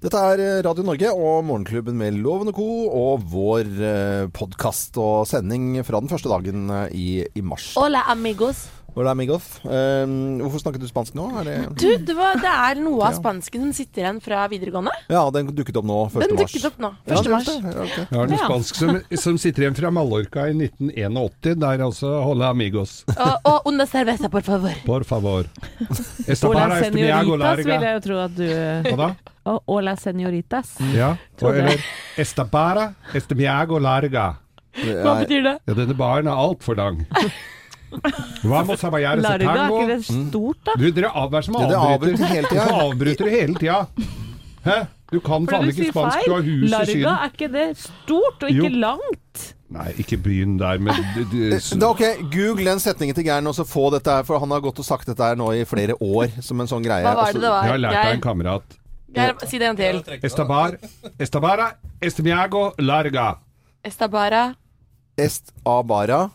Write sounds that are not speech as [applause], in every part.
Dette er eh, Radio Norge og Morgenklubben med Loven og Co. og vår podkast og sending fra den første dagen eh, i, i mars. Hola, amigos. Hola, amigos. Um, hvorfor snakket du spansk nå? Er det Du, det, var, det er noe av spansken som sitter igjen fra videregående. Ja, den dukket opp nå 1. Den mars. dukket opp nå. 1. Ja, mars. ja, ok. Jeg har noe spansk som, som sitter igjen fra Mallorca i 1981. Der altså Hola amigos. Og, og una cerveza, por favor. Por favor. Esta Hola, senoritas vil jeg jo tro at du Hva da? [laughs] Og Hola, senoritas. Ja. Og, eller Esta para este miago larga. Hva betyr det? Ja, denne baren er altfor lang. Vamos a bailar ese Larga, er ikke det stort, da? Du, dere av, er det som avbryter? avbryter hele tida. [laughs] Hvorfor avbryter du hele tida? Hæ? Du kan faen du ikke sier spansk, du har feil. hus i Larga, Syden. er ikke det stort og ikke Jo. langt? Nei, ikke begynn der med d- d- s- Da, ok, Google den setningen til Geir og så få dette her, for han har gått og sagt dette her nå i flere år som en sånn greie. Hva var det det var? Jeg har lært av en kamerat. Geir, si det en til. Estabar, estabara, estemiago, larga. Estabara. Est abara.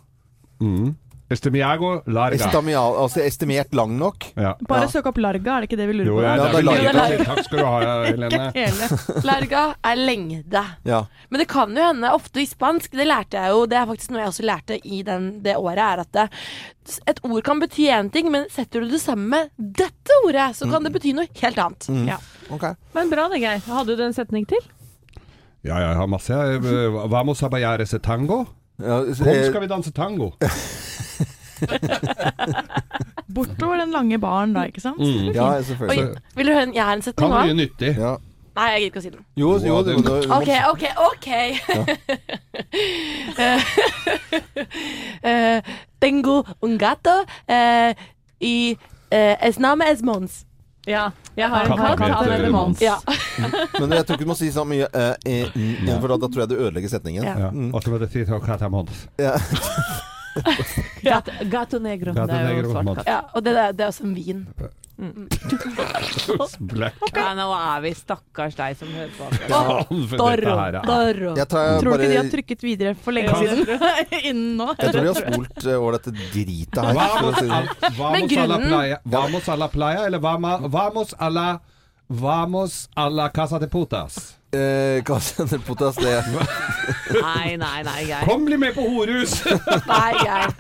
Mm. Estemiago, larga. Estamial, altså estimert lang nok. Ja. Bare Ja. søk opp larga, er det ikke det vi lurer Jo, på? ja, Ja, det er larga. larga. Takk skal du ha, [laughs] Helene. Larga er lengde. Ja. Men det kan jo hende ofte i spansk, det lærte jeg jo, det er faktisk noe jeg også lærte i den, det året, er at det, et ord kan bety én ting, men setter du det sammen med dette ordet, så kan det bety noe helt annet. Mm. Ja. Okay. Men bra det, Geir. Hadde du en setning til? Ja, jeg har masse. Vamos a bailar ese tango. Ja, Kom, eh, skal vi danse tango. [laughs] [laughs] Bortover den lange baren da, ikke sant? Mm. ja, Oi, selvfølgelig. vil du høre en, jeg har en setning Kan nå? mye nyttig. Ja. Nei, jeg gidder ikke å si den. Jo, jo, det, det, Ok, ok, ok. Ja. [laughs] Tengo un gato uh, i uh, es name es Mons. Ja. Jeg har en katt. Han heter Mons. Ja. [laughs] Men jeg tror ikke du må si så mye eh, eh, mm, for da, da tror jeg du ødelegger setningen. Ja. Ja. Og så må du si til å katte Mons. Ja. [laughs] Gato, gato negro. Gato det er jo negro, svart katt. ja, og det, det er også en vin. [laughs] Black. Ja, nå er vi stakkars deg som hører på. akkurat. Ja, Dorro, Dorro. Jeg tror, jeg Tror du bare, ikke de har trykket videre for lenge Kan- siden? [laughs] Innen nå? jeg tror de har spolt eh, over dette dritet her. for å Vamos, si det. vamos a la grunnen- playa. Vamos a la playa, eller vama, vamos a la Vamos a la casa de putas. Eh, kan sende Potas, det Nei, nei, nei, Geir. Kom, bli med på horehus! Nei, Geir.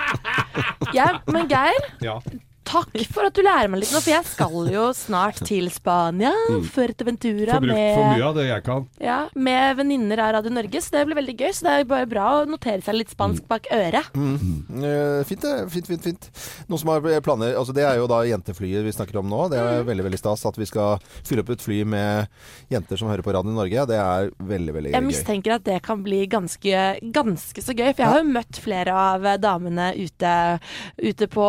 Ja, men Geir, ja. Takk for at du lærer meg litt nå, for jeg skal jo snart til Spania. Fuerteventura Får brukt for mye med, av det jeg kan. ja, med venninner av Radio Norge, så det blir veldig gøy. Så det er bare bra å notere seg litt spansk bak øret. Eh, Fint, det. Fint, fint, fint. Noen som har planer Altså, det er jo da jenteflyet vi snakker om nå. Det er Mm. veldig veldig stas at vi skal fylle opp et fly med jenter som hører på Radio Norge. Det er veldig, veldig gøy. Jeg mistenker at det kan bli ganske, ganske så gøy, for jeg har jo møtt flere av damene ute, ute på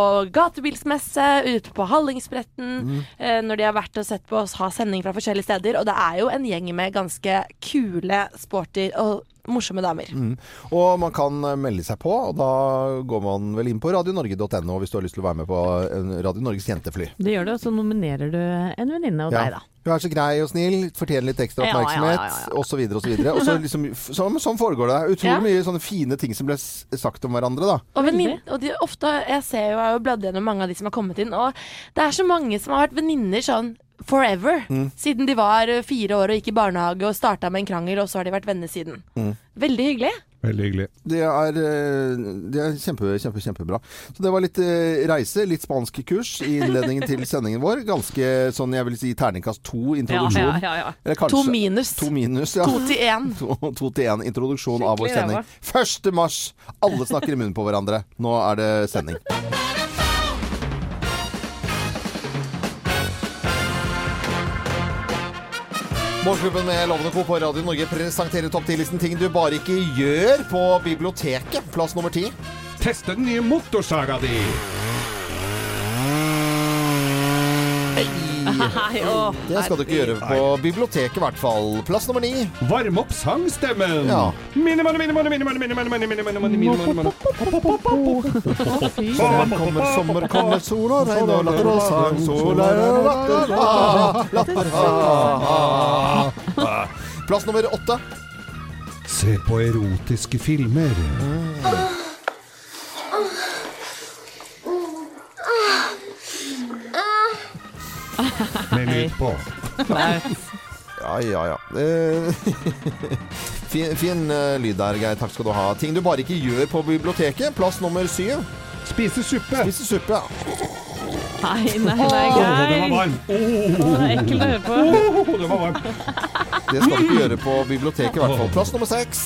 gatebilsmesse, ute på Hallingsbretten, eh, når de har vært og sett på oss ha sending fra forskjellige steder. Og det er jo en gjeng med ganske kule, sporty og morsomme damer. Mm. Og man kan eh, melde seg på, og da går man vel inn på radionorge.no hvis du har lyst til å være med på en Radio Norges jentefly. Det gjør du, og så nominerer du en venninne og Ja. deg, da. Du er så grei og snill, fortjener litt ekstra Ja, ja, ja, oppmerksomhet, ja, osv. osv. Og så [laughs] liksom, sånn, sånn foregår det. Utrolig Ja. mye sånne fine ting som ble sagt om hverandre, da. Og, Veldig. og de, ofte, jeg ser jo, jeg har jo bladd gjennom mange av de som har kommet inn, og det er så mange som har vært venninner sånn forever. Mm. Siden de var eh, fire år og gikk i barnehage og starta med en krangel, og så har de vært venner siden. Mm. Veldig hyggelig. Veldig hyggelig. Det er, eh, det er kjempe, kjempe, kjempebra. Så det var litt eh, reise, litt spansk kurs i innledningen til [laughs] sendingen vår. Ganske sånn, jeg vil si terningkast to introduksjon. Ja, ja, ja. Eller kanskje To minus. To minus, ja. To til én. [laughs] To, to til én introduksjon av vår sending. 1. mars! Alle snakker i munnen på hverandre. Nå er det sending. Morgenklubben med Lovende Co. på Radio Norge presenterer topp 10-listen ting du bare ikke gjør på biblioteket. Plass nummer ti. Teste den nye motorsaga di! Hei, å, Det skal du ikke gjøre på biblioteket, i hvert fall. Plass nummer ni. Varm opp sangstemmen! Ja. Minnemann, minnemann, minnemann, minnemann, kommer, sommer kommer, sol og regn og latter og sang. Sol er latter, ah, latter, ah. Plass nummer åtte. Se på erotiske filmer. Med lyd på. Ja, ja, ja. Eh, [laughs] fin fin eh, lyd der, Geir. Takk skal du ha. Ting du bare ikke gjør på biblioteket. Plass nummer syv. Spise suppe. Spise suppe. Nei, nei, nei, Geir. den var varm. Å, det er ekkelt å høre på. Oh, den var varm. Det skal du ikke gjøre på biblioteket, i hvert fall. Plass nummer seks.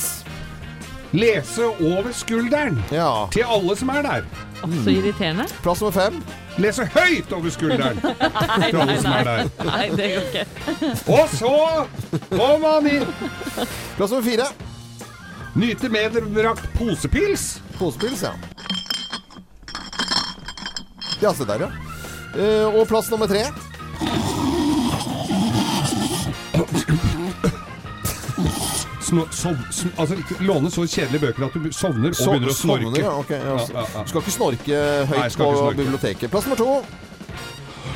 Lese over skulderen Ja. til alle som er der. Å, Så irriterende. Plass nummer fem. Lese høyt over skulderen [laughs] til alle som er der. Nei, det går ikke. Og så må man inn. Plass nummer fire. Nyte medbrakt posepils. Posepils, ja. Ja, se der, ja. Eh, og plass nummer tre. Sno, sov, altså, låne så kjedelige bøker at du sovner og So- begynner å snorke. sovner, ja, ok, ja. Ja, ja, skal ikke snorke høyt Nei, jeg på snorke. biblioteket. Plass nummer to.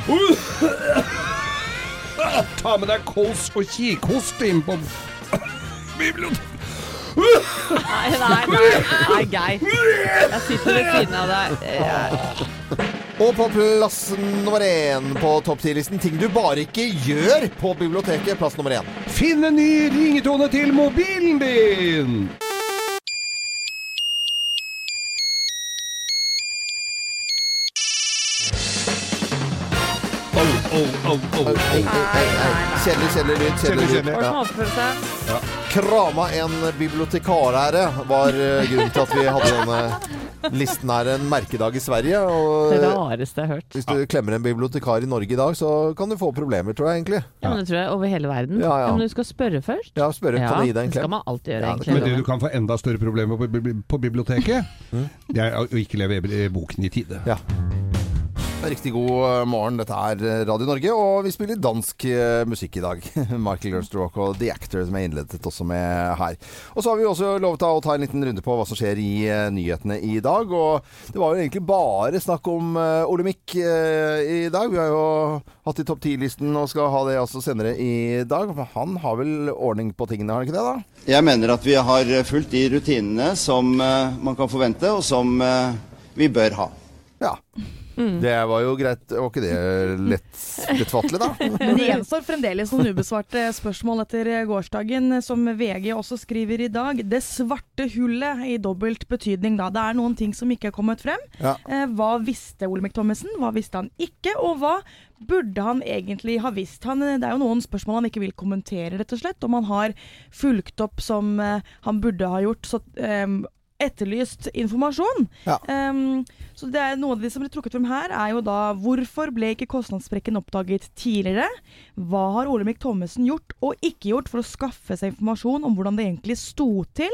[laughs] Ta med deg kols og kikhost inn på biblioteket. Nei, nei, nei, nei, Geir. Jeg sitter ved siden av deg. Eh, Og på plass nummer én på topp 10-listen ting du bare ikke gjør på biblioteket. Plass nummer én. Finn en ny ringetone til mobilen din! Kjedelig, kjedelig lyd. Kjedelig Kjedelig, lyd. Ja. Krama en bibliotekarære var eh, grunnen til at vi hadde denne listen her en merkedag i Sverige. Det rareste jeg har hørt. hvis du klemmer en bibliotekar i Norge i dag, så kan du få problemer, tror jeg egentlig. Ja, men det tror jeg over hele verden. Ja, ja. Men du skal spørre først. Ja, spørre. Kan jeg gi deg en klem. det skal man alltid gjøre, Ja, egentlig. Men det du kan få enda større problemer på, på biblioteket, det er å ikke levere boken i tide. Ja. Riktig god eh, morgen. Dette er eh, Radio Norge, og vi spiller dansk eh, musikk i dag. [laughs] Michael Gernstroke og The Actor som er innledet også med her. Og så har vi også lovet å ta en liten runde på hva som skjer i nyhetene i dag. Og det var jo egentlig bare snakk om Olemic i dag. Vi har jo hatt i topp 10-listen og skal ha det også senere i dag. Han har vel ordning på tingene, har han ikke det da? Jeg mener at vi har fulgt de rutinene som man kan forvente, og som vi bør ha. Ja. Det var jo greit. Var ikke det lett lettfattelig, da? Men [laughs] det gjenstår fremdeles noen ubesvarte spørsmål etter gårsdagen, som VG også skriver i dag. Det svarte hullet i dobbelt betydning, da. Det er noen ting som ikke er kommet frem. Ja. Eh, hva visste Olemic Thommessen, hva visste han ikke, og hva burde han egentlig ha visst? Han, det er jo noen spørsmål han ikke vil kommentere, rett og slett. Om han har fulgt opp som eh, han burde ha gjort. Så, eh, etterlyst informasjon. Ja. Um, så det er Noe av det som blir trukket frem her, er jo da hvorfor ble ikke kostnadssprekken oppdaget tidligere? Hva har Olemic Thommessen gjort og ikke gjort for å skaffe seg informasjon om hvordan det egentlig sto til?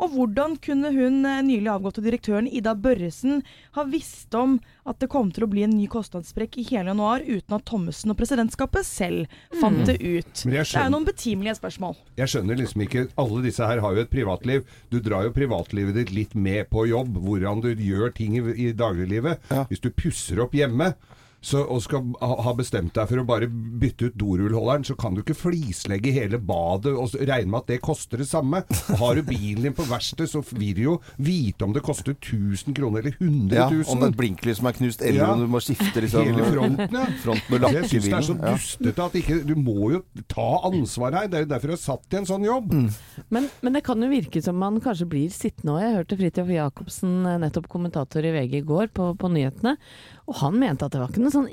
Og hvordan kunne hun eh, nylig avgåtte direktøren Ida Børresen ha visst om at det kom til å bli en ny kostnadssprekk i hele januar uten at Thommessen og presidentskapet selv fant det ut? Skjønner, Det er jo noen betimelige spørsmål. jeg skjønner liksom ikke Alle disse her har jo et privatliv. Du drar jo privatlivet ditt litt med på jobb. Hvordan du gjør ting i, i dagliglivet. Ja. Hvis du pusser opp hjemme så, og skal ha bestemt deg for å bare bytte ut dorullholderen, så kan du ikke flislegge hele badet og regne med at det koster det samme. Har du bilen din på verksted, så vil du jo vite om det koster 1000 kroner eller 100 000. Ja, om det er et blinklys som er knust, eller Ja. om du må skifte liksom, Hele fronten, ja. fronten og Jeg syns det er så. Dustete at ikke Du må jo ta ansvar her. Det er jo derfor du er satt i en sånn jobb. Men, men det kan jo virke som man kanskje blir sittende òg. Jeg hørte Fridtjof Jacobsen, eh, nettopp kommentator i VG i går, på, på nyhetene. Og han mente at det var ikke noe sånn,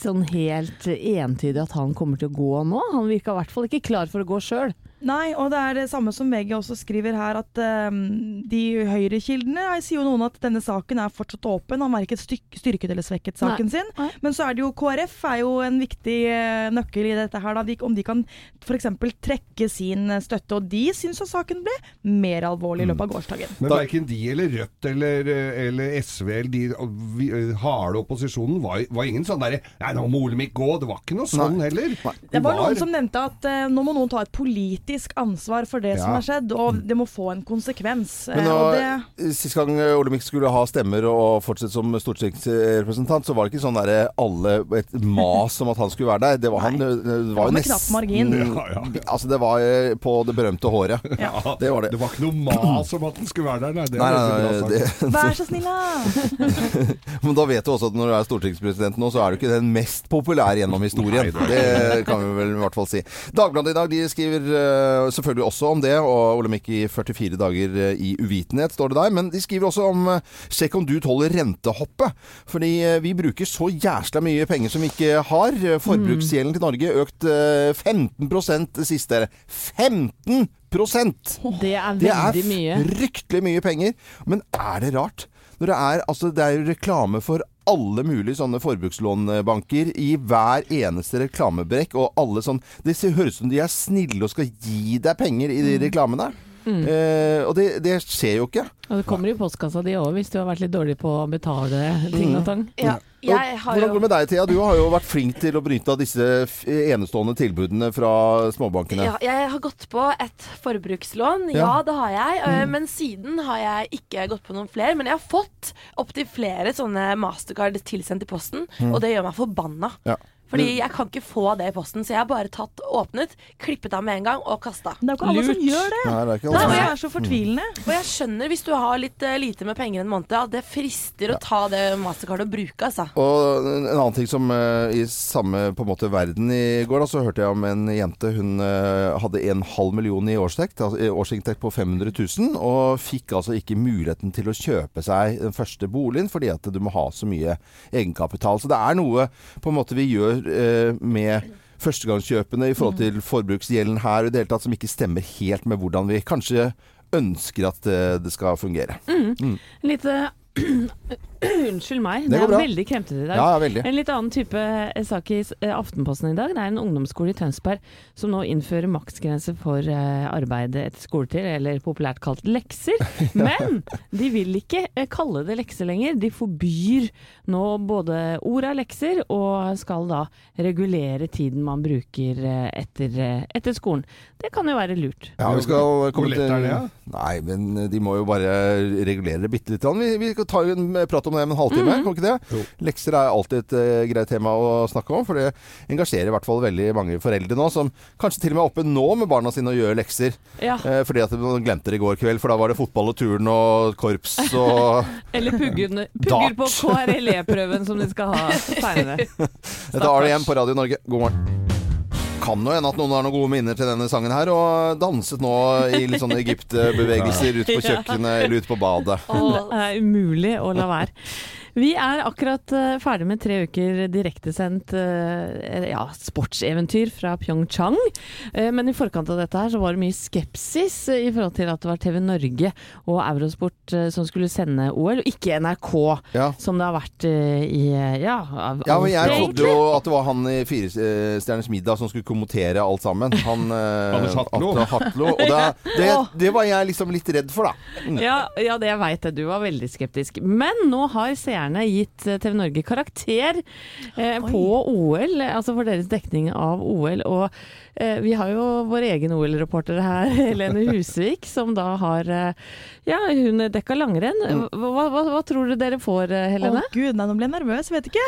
sånn helt entydig at han kommer til å gå nå. Han virka i hvert fall ikke klar for å gå sjøl. Nei, og det er det samme som VG også skriver her, at um, de høyrekildene eh, sier jo noen at denne saken er fortsatt åpen. Han har ikke styrket eller svekket saken sin. Nei. Men så er det jo KrF er jo en viktig eh, nøkkel i dette her, da. De, om de kan f.eks. trekke sin eh, støtte. Og de syns at saken ble mer alvorlig i løpet av gårsdagen. Men verken de eller Rødt eller, eller SV eller de eh, harde opposisjonen var, var ingen sånn derre Nei, nå må Olemic gå. Det var ikke noe sånn heller. Det var noen som nevnte at uh, nå må noen ta et politisk politisk ansvar for det som har skjedd, og det må få en konsekvens. Men Eh, nå, og det, Sist gang Olemic skulle ha stemmer og fortsette som stortingsrepresentant, så var det ikke sånn derre alle et mas om at han skulle være der. Det var, han, det var jo med knapp margin. Ja, ja. Altså, det var eh, på det berømte håret. Ja, Det var det. Det var ikke noe mas om at han skulle være der, nei. Det Nei, er nei, nei, det, Vær så snill, da! [laughs] Men da vet du også at når du er stortingspresident nå, så er du ikke den mest populære gjennom historien. Nei, Det kan vi vel i hvert fall si. Dagbladet i dag de skriver eh, selvfølgelig også om det, og Olemic i 44 dager eh, i uvitenhet, står det der. Men de skriver også om eh, sjekk om du tåler rentehoppet. Fordi eh, vi bruker så jæsla mye penger som vi ikke har. Eh, Forbruksgjelden til Norge økt eh, 15 det siste. 15 Det er det er veldig mye. fryktelig mye penger. Men er det rart? Når det er, altså, det er reklame for alle mulige sånne forbrukslånbanker i hver eneste reklamebrekk, og alle sånn Det høres ut som de er snille og skal gi deg penger i de reklamene. Eh, og det, det skjer jo ikke. Og det kommer i postkassa di òg, hvis du har vært litt dårlig på å betale ting og tang. Ja, jeg har Hvordan går det med deg, Thea? Du har jo vært flink til å bryte av disse enestående tilbudene fra småbankene. ja, jeg har gått på et forbrukslån. Ja, Ja. det har jeg. Mm. Men siden har jeg ikke gått på noen flere. Men jeg har fått opptil flere sånne mastercard tilsendt i posten, og det gjør meg forbanna. Ja. Fordi jeg kan ikke få det i posten, så jeg har bare tatt, åpnet, klippet av med en gang og kasta. Det er jo ikke alle som gjør det. Nei, det er ikke Det er så fortvilende. Og jeg skjønner hvis du har litt uh, lite med penger en måned, at det frister å ta det mastercardet og bruke, altså. Og en annen ting som uh, i samme på en måte verden i går, da, så hørte jeg om en jente. Hun uh, hadde en halv million i årsinntekt, altså, årsinntekt på 500 000, og fikk altså ikke muligheten til å kjøpe seg den første boligen fordi at du må ha så mye egenkapital. Så det er noe på en måte vi gjør eh, med førstegangskjøpene i forhold til forbruksgjelden her og i det hele tatt som ikke stemmer helt med hvordan vi kanskje ønsker at eh, det skal fungere. Lite [clears throat] Unnskyld meg, Det det, er bra. veldig kremtete i dag. Ja, ja, veldig. En litt annen type eh, sak i eh, Aftenposten i dag. Det er en ungdomsskole i Tønsberg som nå innfører maksgrense for arbeidet arbeid etter skoletid, eller populært kalt lekser. [laughs] Men de vil ikke eh, kalle det lekser lenger. De forbyr nå både ordet lekser, og skal da regulere tiden man bruker eh, etter, eh, etter skolen. Det kan jo være lurt. Ja, vi skal komme ja? Nei, men de må jo bare regulere det bitte litt. Vi, vi skal ta en prat om det om en halvtime, kan vi ikke det? Jo. Lekser er alltid et uh, greit tema å snakke om, for det engasjerer i hvert fall veldig mange foreldre nå, som kanskje til og med er oppe nå med barna sine og gjør lekser. Ja. Uh, fordi at de glemte det i går kveld, for da var det fotball og turn og korps og [laughs] Eller puggen, pugger på KRLE-prøven som de skal ha [laughs] seinere. Dette er det igjen på Radio Norge. God morgen. Kan jo hende at noen har noen gode minner til denne sangen her, og danset nå i litt sånne Egypt-bevegelser [laughs] ute på kjøkkenet eller ute på badet. Og Det er umulig å la være. Vi er akkurat eh, ferdig med tre uker direktesendt uh, ja, sportseventyr fra Pyeongchang. Eh, men i forkant av dette her så var det mye skepsis eh, i forhold til at det var TV Norge og Eurosport eh, som skulle sende OL, og ikke NRK, Ja. som det har vært eh, i eh, ja, av, Ja, men jeg trodde jo at det var han i Firestjerners middag som skulle kommentere alt sammen. Han eh, Anders Hatlo. Hatlo. Og [laughs] det, det, det var jeg liksom litt redd for, da. Ja, ja, det jeg veit det. Du var veldig skeptisk. Men nå har seerne gitt eh, TV Norge karakter eh, på OL, altså for deres dekning av OL. Og eh, vi har jo vår egen OL-reporter her, [laughs] Helene Husvik, som da har eh, Ja, hun dekka langrenn. Hva, hva, hva, hva tror du dere får, Helene? Å gud, nei, nå ble jeg nervøs. Vet ikke.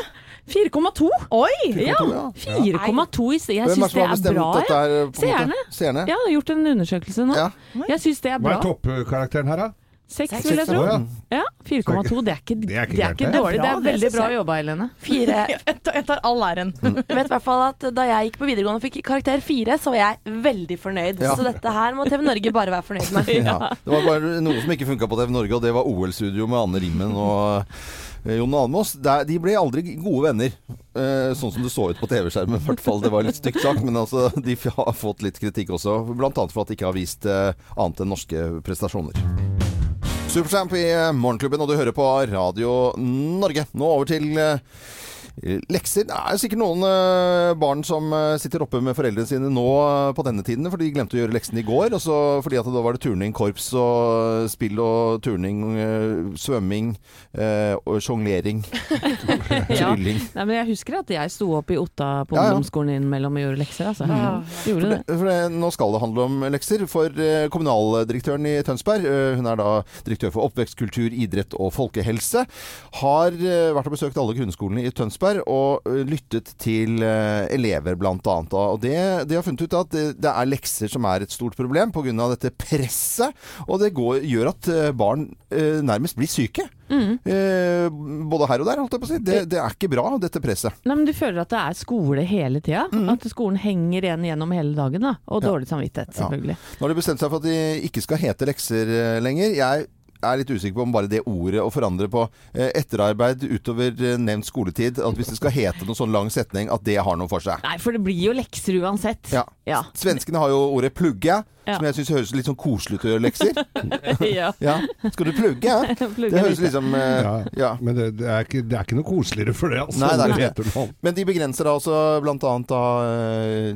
4,2! Oi! Ja, 4,2 i sted. Jeg syns det er bra. dette her? Seerne. Seerne? Ja, har gjort en undersøkelse nå. Ja. Jeg syns det er Hva er toppkarakteren her, da? Seks, vil jeg tro. Ja. Ja, 4,2. Det er ikke, Det er ikke det er ikke dårlig. Det er er bra, det veldig bra jobba, Helene. fire [laughs] Jeg tar, all æren. Jeg [laughs] vet i hvert fall at Da jeg gikk på videregående og fikk karakter fire, så var jeg veldig fornøyd. Ja. Så dette her må TV Norge bare være fornøyd med. [laughs] Ja. Det var bare noe som ikke funka på TV Norge, og det var OL-studio med Anne Rimmen og eh, Jon Almås. De ble aldri gode venner, eh, sånn som det så ut på TV-skjermen. i hvert fall. Det var litt stygt sagt, men altså, de har fått litt kritikk også. Bl.a. for at de ikke har vist eh, annet enn norske prestasjoner. Supertramp i eh, Morgenklubben, og du hører på Radio Norge. Nå over til eh, Lekser Det er sikkert noen eh, barn som eh, sitter oppe med foreldrene sine nå eh, på denne tiden, for de glemte å gjøre leksene i går. Og så, fordi at da var det turning, korps og spill og turning, svømming og sjonglering. [laughs] Ja. Nei, men jeg husker at jeg sto opp i Otta på Ja, ja. ungdomsskolen innimellom og gjorde lekser. Altså. Gjorde det. For det, nå skal det handle om lekser. For kommunaldirektøren i Tønsberg, hun er da direktør for oppvekst, kultur, idrett og folkehelse, har vært og besøkt alle grunnskolene i Tønsberg og eh, lyttet til elever bl.a. Og det, de har funnet ut at det, er lekser som er et stort problem pga. dette presset. Og det går, gjør at barn nærmest blir syke. Eh, både her og der, holdt jeg på å si. Det, det er ikke bra, dette presset. Nei, men Du føler at det er skole hele tida? At skolen henger igjen gjennom hele dagen? da Og Ja. dårlig samvittighet, Ja. selvfølgelig. Nå har de bestemt seg for at de ikke skal hete lekser lenger. Jeg er litt usikker på om bare det ordet å forandre på eh, etterarbeid utover eh, nevnt skoletid, at hvis det skal hete noen sånn lang setning, at det har noe for seg. Nei, for det blir jo lekser uansett. Ja. Ja. Svenskene har jo ordet 'plugge', Ja. som jeg syns høres litt sånn koselig ut å gjøre lekser. [laughs] ja. Ja. Skal du plugge? [laughs] Plugge Det høres litt. liksom uh, Ja, ja. Men det, det, er ikke, det er ikke noe koseligere for det, altså. Nei, det er ikke Det. Men de begrenser da også bl.a. da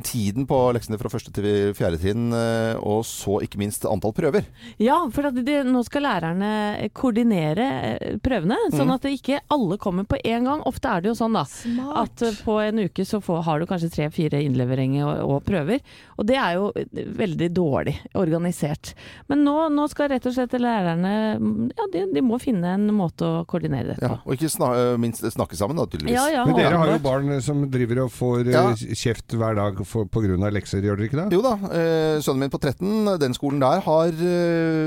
tiden på leksene fra første til fjerde trinn, og så ikke minst antall prøver. Ja, for at det, nå skal lærerne koordinere eh, prøvene, Mm. sånn at ikke alle kommer på en gang. Ofte er det jo sånn da, Smart. at eh, på en uke så får, har du kanskje tre-fire innleveringer og, og prøver. Og det er jo eh, veldig dårlig organisert. Men nå, nå skal rett og slett lærerne mm, Ja, de, de må finne en måte å koordinere dette Ja. Og ikke sna minst snakke sammen, da, tydeligvis. Ja, ja, Men dere har jo barn som driver og får Ja. kjeft hver dag pga. på lekser, gjør dere ikke det? Jo da, eh, sønnen min på 13, den skolen der har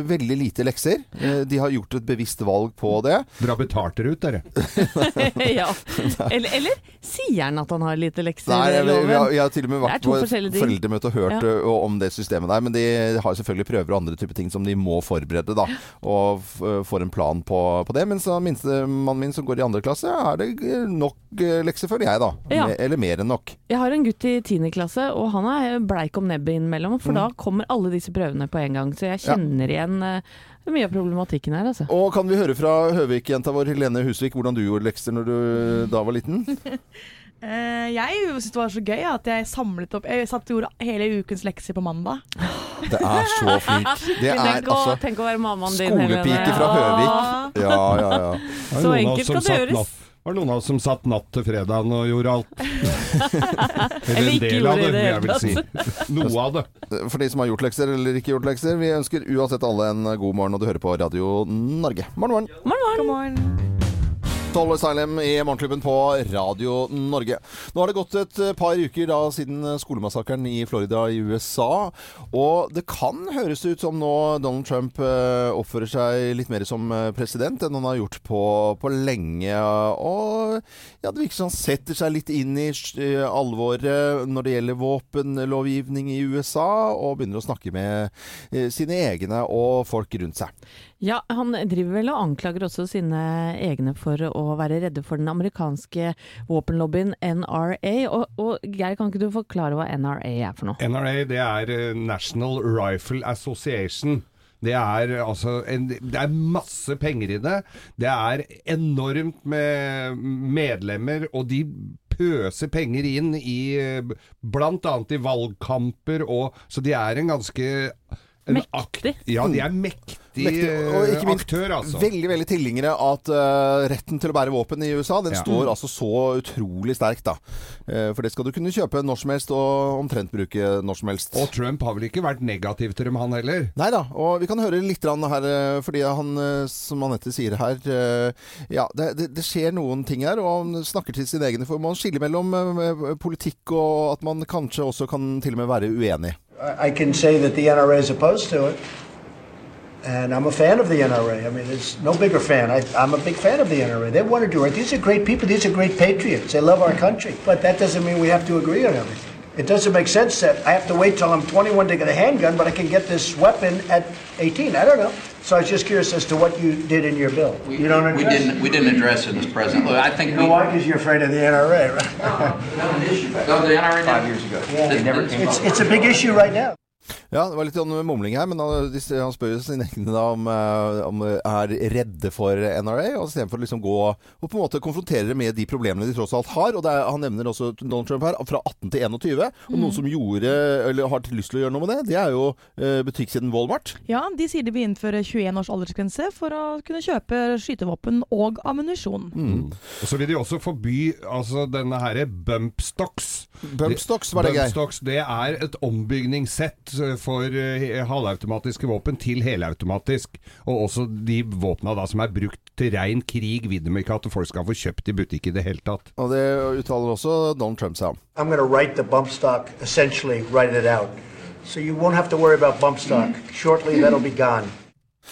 veldig lite lekser. Eh, de har gjort et bevisst valg på det. Dere har betalt dere ut, dere. [laughs] ja. [laughs] Eller, eller sier han at han har lite lekser? Nei, jeg, jeg, jeg, jeg har til og med vært på foreldremøte og hørt Ja. om det systemet der. Men de har selvfølgelig prøver og andre typer ting som de må forberede, da. Og får en plan på, på det. Mens minstemannen min som går i andre klasse, er det eh, nok eh, lekser, føler jeg, da. Ja. Eller mer enn nok. Jeg har en gutt i 10. klasse, og han er bleik om nebbet innimellom. For da kommer alle disse prøvene på en gang. Så jeg kjenner Ja. igjen eh, mye av problematikken her, altså. Og kan vi høre fra Høvik-jenta vår Helene Husvik hvordan du gjorde lekser når du da var liten? Uh, [laughs] jeg syntes det var så gøy at jeg samlet opp Jeg satt og gjorde hele ukens lekser på mandag. Det er så [laughs] fint. Det er tenk, å, altså tenk å være mammaen din. skolepike fra Høvik. Ja, ja, ja. Så enkelt kan det gjøres. Var det noen av oss som satt natt til fredagen og gjorde alt? [laughs] Eller en del av det, det vil jeg vel si. Noe av det. For de som har gjort lekser eller ikke gjort lekser, vi ønsker uansett alle en god morgen, og du hører på Radio Norge. Morgen, morgen. morgen, morgen. God on. Toll Asylum i Morgenklubben på Radio Norge. Nå har det gått et eh, par uker da siden skolemassakren i Florida i USA. Og det kan høres ut som nå Donald Trump eh, oppfører seg litt mer som eh, president enn han har gjort på, på lenge. Og ja, det virker som han setter seg litt inn i eh, alvoret når det gjelder våpenlovgivning i USA, og begynner å snakke med eh, sine egne og folk rundt seg. Ja, han driver vel og anklager også sine egne for å være redde for den amerikanske våpenlobbyen NRA. Og, og Geir, kan ikke du forklare hva NRA er for noe? NRA, det er eh, National Rifle Association. Det er altså en, Det er masse penger i det. Det er enormt med medlemmer, og de pøser penger inn i eh, bl.a. i valgkamper og Så de er en ganske Mektig. Ja, de er mektig, Mektig, og ikke minst aktør, altså. Veldig veldig tilhengere at uh, retten til å bære våpen i USA Den Ja. står altså så utrolig sterkt. da Uh, For det skal du kunne kjøpe når som helst, og omtrent bruke når som helst. Og Trump har vel ikke vært negativ til dem, han heller? Nei da, og vi kan høre litt her, eh, fordi han, som Anette sier her uh, Ja, det, det, det skjer noen ting her, og han snakker til sine egne. For man skiller mellom politikk og at man kanskje også kan til og med være uenig. I can say that the NRA is opposed to it. And I'm a fan of the NRA. I mean, there's no bigger fan. I, I'm a big fan of the NRA. They want to do it. These are great people. These are great patriots. They love our country. But that doesn't mean we have to agree on everything. It doesn't make sense that I have to wait till I'm 21 to get a handgun, but I can get this weapon at 18. I don't know. So I was just curious as to what you did in your bill. We, you don't address. we didn't we didn't address it, Mr. President. Look, I think You know we, why? Because you're afraid of the NRA, right? Go No, the NRA five years ago. It's, it's a big issue right now. Ja, det var litt sånn mumling her, men han, han spør jo sine egne om, eh, om er redde for NRA, og istedenfor å liksom gå og på en måte konfrontere med de problemene de tross alt har. Og det er, han nevner også Donald Trump her, fra 18 til 21. Og noen som gjorde, eller har lyst til å gjøre noe med det, det er jo butikksiden butikkjeden Walmart. Ja, de sier de vil innføre 21 års aldersgrense for å kunne kjøpe skytevåpen og ammunisjon. Og så vil de også forby altså denne herre bumpstocks. Bumpstocks, var det gøy? Bumpstocks, det er et ombygningssett eh, for eh, halvautomatiske våpen til helautomatisk. Og også de våpna da som er brukt til rein krig, vil de ikke at folk skal få kjøpt i butikk i det hele tatt. Og det uttaler også Donald Trump seg om. I'm going to write the bump stock, essentially write it out. So you won't have to worry about bump stock. Shortly, that'll be gone.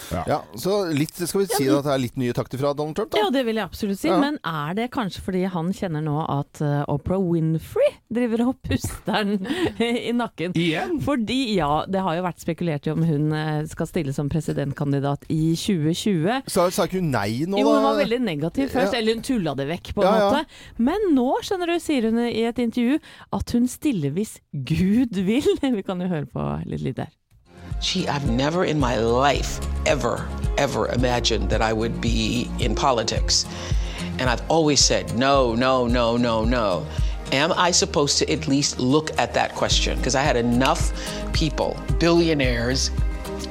Ja, så litt, skal vi si at det er litt nye takter fra Donald Trump, da? Ja, det vil jeg absolutt si. Ja. Men er det kanskje fordi han kjenner nå at eh, Oprah Winfrey driver og puster den [laughs] i nakken? Igjen? Fordi, ja, det har jo vært spekulert i om hun eh, skal stille som presidentkandidat i 2020. Sa, sa ikke hun nei nå, da? Jo, hun var veldig negativ først, Ja. eller hun tulla det vekk på en Ja, ja. måte. Men nå, skjønner du, sier hun i et intervju at hun stiller hvis Gud vil. [laughs] Vi kan jo høre på litt lyd der. Gee, I've never in my life ever, ever imagined that I would be in politics. And I've always said, no, no, no, no, no. Am I supposed to at least look at that question? Because I had enough people, billionaires,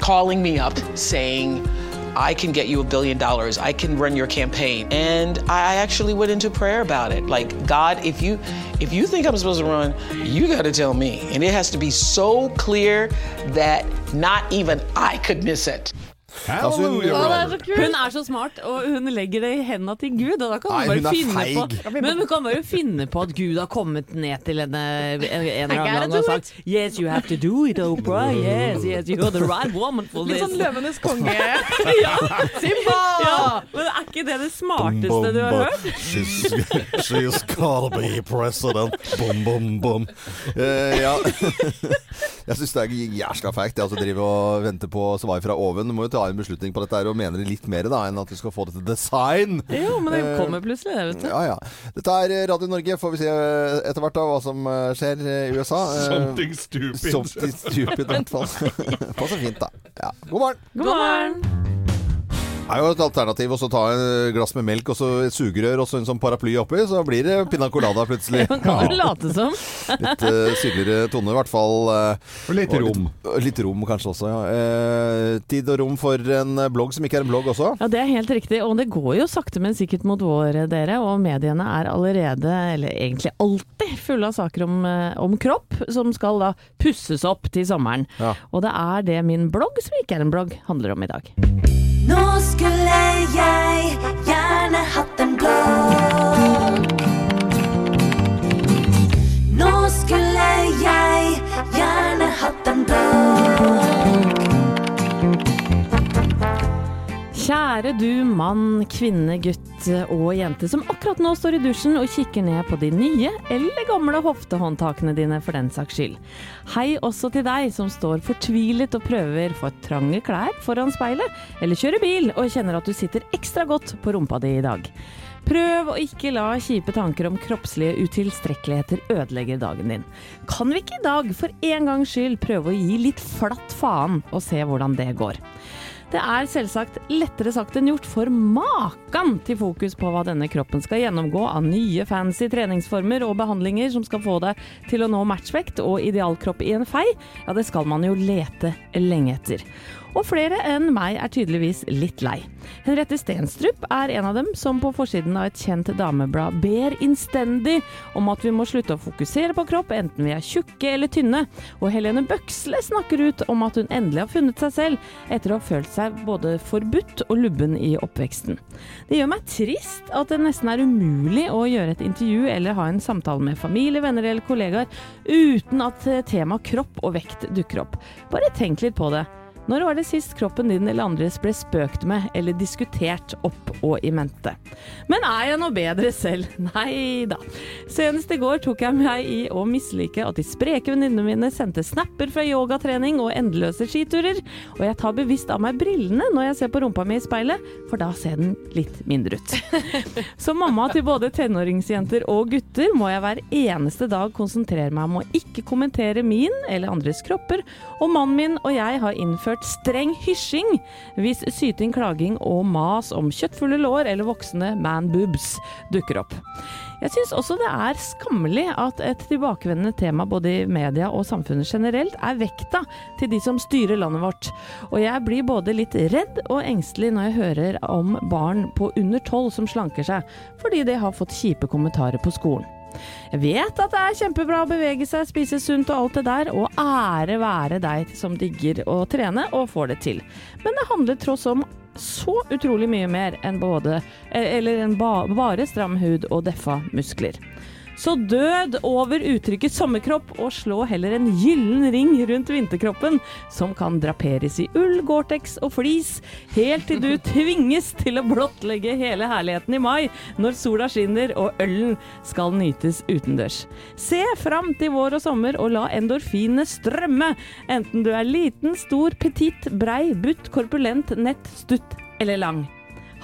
calling me up saying, I can get you a billion dollars. I can run your campaign. And I actually went into prayer about it. Like, God, if you if you think I'm supposed to run, you got to tell me. And it has to be so clear that not even I could miss it. Altså, hun- er Hun er så smart, og hun legger det i hendene til Gud. Og da kan Nei, hun hun bare finne feig. på Men hun kan bare finne på at Gud har kommet ned til henne en, en eller annen gang og sagt Yes, you have to do it, Oprah. Yes, yes, you're the right woman for Litt sånn Løvenes konge. [laughs] ja, Simba! ja, men er ikke det det smarteste du har hørt? She's, she's gotta be president. Bom, bom, bom. Uh, ja. [laughs] Jeg syns det er jæskla feigt det å drive og vente på svar fra oven. Du må jo ta en beslutning på dette her og mener det litt mer da enn at du skal få det til design. Jo, men det Eh, kommer plutselig, det, vet du. Ja, ja. Dette er Radio Norge. Får vi se eh, etter hvert da hva som eh, skjer i USA. Something stupid. Something stupid, i hvert fall. [laughs] Passer fint, da. Ja. God morgen. God morgen! Er jo et alternativ å så ta et glass med melk og så et sugerør og så en sånn paraply oppi, så blir det pina colada plutselig. Man [laughs] kan jo late som. Litt uh, syrligere tone, i hvert fall. Uh, Og litt rom. Litt, litt rom kanskje også, ja. Uh, tid og rom for en blogg som ikke er en blogg også. Ja, det er helt riktig. Og det går jo sakte, men sikkert mot vår, dere. Og mediene er allerede, eller egentlig alltid, fulle av saker om, om kropp, som skal da pusses opp til sommeren. Ja. Og det er det min blogg, som ikke er en blogg, handler om i dag. Nå skulle jeg gjerne hatt en blå. Nå skulle jeg gjerne hatt en blogg. Kjære du mann, kvinne, gutt og jente som akkurat nå står i dusjen og kikker ned på de nye eller gamle hoftehåndtakene dine for den saks skyld. Hei også til deg som står fortvilet og prøver for trange klær foran speilet, eller kjører bil og kjenner at du sitter ekstra godt på rumpa di i dag. Prøv å ikke la kjipe tanker om kroppslige utilstrekkeligheter ødelegge dagen din. Kan vi ikke i dag for en gangs skyld prøve å gi litt flatt faen og se hvordan det går? Det er selvsagt lettere sagt enn gjort, for maken til fokus på hva denne kroppen skal gjennomgå av nye fancy treningsformer og behandlinger som skal få deg til å nå matchvekt og idealkropp i en fei, ja det skal man jo lete lenge etter. Og flere enn meg er tydeligvis litt lei. Henriette Stenstrup er en av dem som på forsiden av et kjent dameblad ber innstendig om at vi må slutte å fokusere på kropp, enten vi er tjukke eller tynne. Og Helene Bøksle snakker ut om at hun endelig har funnet seg selv, etter å ha følt seg både forbudt og lubben i oppveksten. Det gjør meg trist at det nesten er umulig å gjøre et intervju eller ha en samtale med familie, venner eller kollegaer uten at temaet kropp og vekt dukker opp. Bare tenk litt på det. Når var det sist kroppen din eller andres ble spøkt med eller diskutert opp og i mente? Men er jeg noe bedre selv? [laughs] Nei da. Senest i går tok jeg meg i å mislike at de spreke venninnene mine sendte snapper fra yogatrening og endeløse skiturer, og jeg tar bevisst av meg brillene når jeg ser på rumpa mi i speilet, for da ser den litt mindre ut. [laughs] Som mamma til både tenåringsjenter og gutter må jeg hver eneste dag konsentrere meg om å ikke kommentere min eller andres kropper, og mannen min og jeg har innført streng hysjing hvis syting, klaging og mas om kjøttfulle lår eller voksne man boobs dukker opp. Jeg syns også det er skammelig at et tilbakevendende tema både i media og samfunnet generelt er vekta til de som styrer landet vårt. Og jeg blir både litt redd og engstelig når jeg hører om barn på under tolv som slanker seg fordi de har fått kjipe kommentarer på skolen. Jeg vet at det er kjempebra å bevege seg, spise sunt og alt det der, og ære være deg som digger å trene og får det til. Men det handler tross om så utrolig mye mer enn både Eller enn ba, bare stram hud og deffa muskler. Så død over uttrykket sommerkropp, og slå heller en gyllen ring rundt vinterkroppen, som kan draperes i ull, Gore-Tex og flis, helt til du [laughs] tvinges til å blottlegge hele herligheten i mai, når sola skinner og ølen skal nytes utendørs. Se fram til vår og sommer, og la endorfinene strømme, enten du er liten, stor, petit, brei, butt, korpulent, nett, stutt eller lang.